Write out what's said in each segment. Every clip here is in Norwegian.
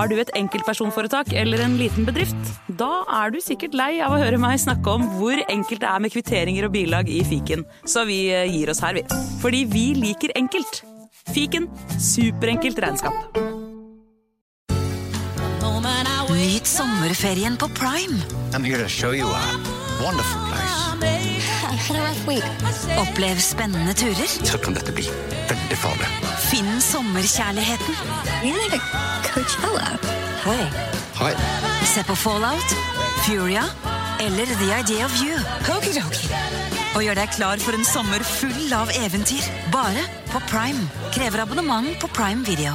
Har du et enkeltpersonforetak eller en liten bedrift? Da er du sikkert lei av å høre meg snakke om hvor enkelt det er med kvitteringer og bilag i fiken, så vi eh, gir oss her, vi. Fordi vi liker enkelt. Fiken superenkelt regnskap. Nyt sommerferien på Prime. I'm here to show you a wonderful place. Opplev spennende turer. Så kan dette bli veldig farlig. Finn sommerkjærligheten. You're like Coachella. Hi. Hei. Se på Fallout, Furia eller The Idea of You. Og gjør deg klar for en sommer full av eventyr. Bare på Prime. Krever abonnement på Prime Video.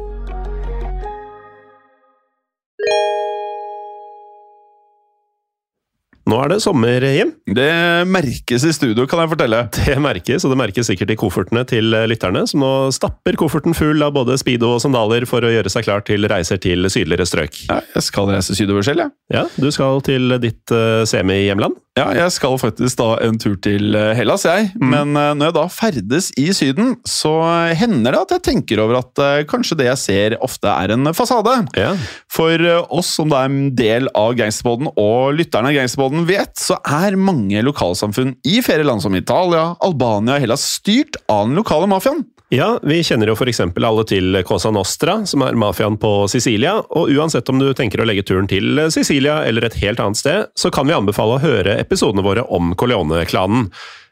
Nå er det sommer, Jim. Det merkes i studio, kan jeg fortelle. Det merkes, og det merkes sikkert i koffertene til lytterne, som nå stapper kofferten full av både speedo og sandaler for å gjøre seg klar til reiser til sydligere strøk. Ja, jeg skal reise sydover selv, jeg. Ja, du skal til ditt uh, semi-hjemland. Ja, jeg skal faktisk da en tur til eh, Hellas, jeg. Men eh, når jeg da ferdes i Syden, så hender det at jeg tenker over at eh, kanskje det jeg ser ofte er en fasade. Ja. For oss som da er en del av gangsterboden og lytterne av gangsterboden vet, så er mange lokalsamfunn i flere land som Italia, Albania og Hellas styrt av den lokale mafiaen. Ja, vi kjenner jo f.eks. alle til Cosa Nostra, som er mafiaen på Sicilia, og uansett om du tenker å legge turen til Sicilia eller et helt annet sted, så kan vi anbefale å høre episodene våre om Coleone-klanen.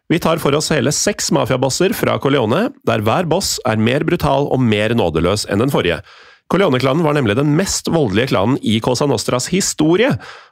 Vi tar for oss hele seks mafiabosser fra Coleone, der hver boss er mer brutal og mer nådeløs enn den forrige. Corleone-klanen var nemlig den mest voldelige klanen i Cosa Nostras historie,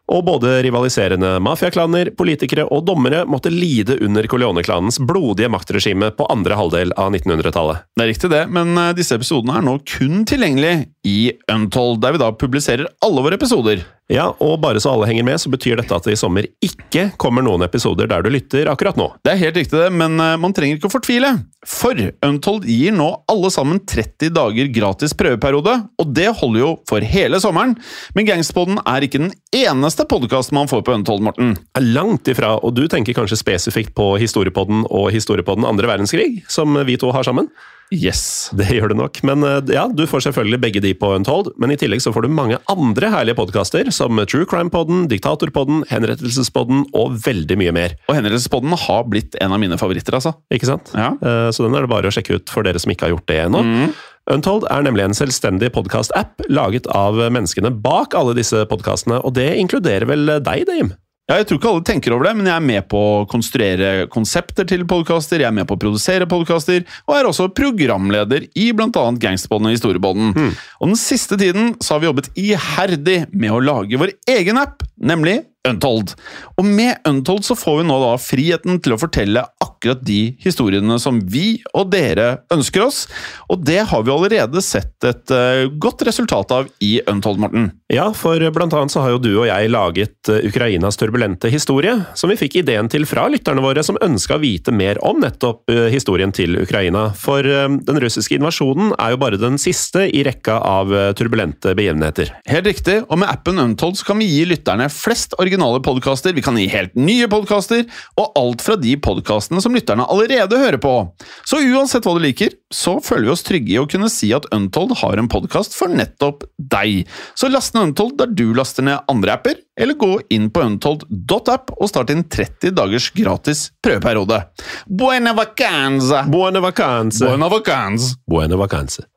og både rivaliserende mafiaklaner, politikere og dommere måtte lide under Corleone-klanens blodige maktregime på andre halvdel av 1900-tallet. Det er riktig det, men eh, disse episodene er nå kun tilgjengelig i Untold, der vi da publiserer alle våre episoder. Ja, og bare så alle henger med, så betyr dette at det i sommer ikke kommer noen episoder der du lytter akkurat nå. Det er helt riktig det, men eh, man trenger ikke å fortvile. For Untold gir nå alle sammen 30 dager gratis prøveperiode, og det holder jo for hele sommeren. Men Gangsterpodden er ikke den eneste podkasten man får på Untold, Morten. Er Langt ifra, og du tenker kanskje spesifikt på Historiepodden og Historiepodden andre verdenskrig, som vi to har sammen? Yes. Det gjør det nok, men eh, ja, du får selvfølgelig begge de på Untold, men i tillegg så får du mange andre herlige podkaster, som True Crime-podden, Diktatorpodden, Henrettelsespodden og veldig mye mer. Og Henrettelsespodden har blitt en av mine favoritter, altså. Ikke sant? Ja. Eh, Så den er det bare å sjekke ut for dere som ikke har gjort det ennå. Untold er nemlig en selvstendig podkast-app laget av menneskene bak alle disse podkastene, og det inkluderer vel deg, Jim? Ja, Jeg tror ikke alle tenker over det, men jeg er med på å konstruere konsepter til podkaster, jeg er med på å produsere podkaster, og er også programleder i bl.a. Gangsterbånden og Historiepodden. Og den siste tiden så har vi jobbet iherdig med å lage vår egen app, nemlig Untold. Og med Untold så får vi nå da friheten til å fortelle akkurat de historiene som vi og dere ønsker oss, og det har vi allerede sett et eh, godt resultat av i Untold, Morten. Ja, for blant annet så har jo du og jeg laget eh, Ukrainas turbulente historie, som vi fikk ideen til fra lytterne våre som ønska å vite mer om nettopp eh, historien til Ukraina. For den russiske invasjonen er jo bare den siste i rekka av turbulente begivenheter. Helt riktig, og med appen Untold så kan vi gi lytterne flest originale podkaster, vi kan gi helt nye podkaster, og alt fra de podkastene som lytterne allerede hører på. Så uansett hva du liker, så føler vi oss trygge i å kunne si at Untold har en podkast for nettopp deg. Så last ned Untold der du laster ned andre apper, eller gå inn på untold.app og start din 30 dagers gratis prøveperiode. Buena vacanza! Buena vacanza! Buena vacanza! Buena vacanze.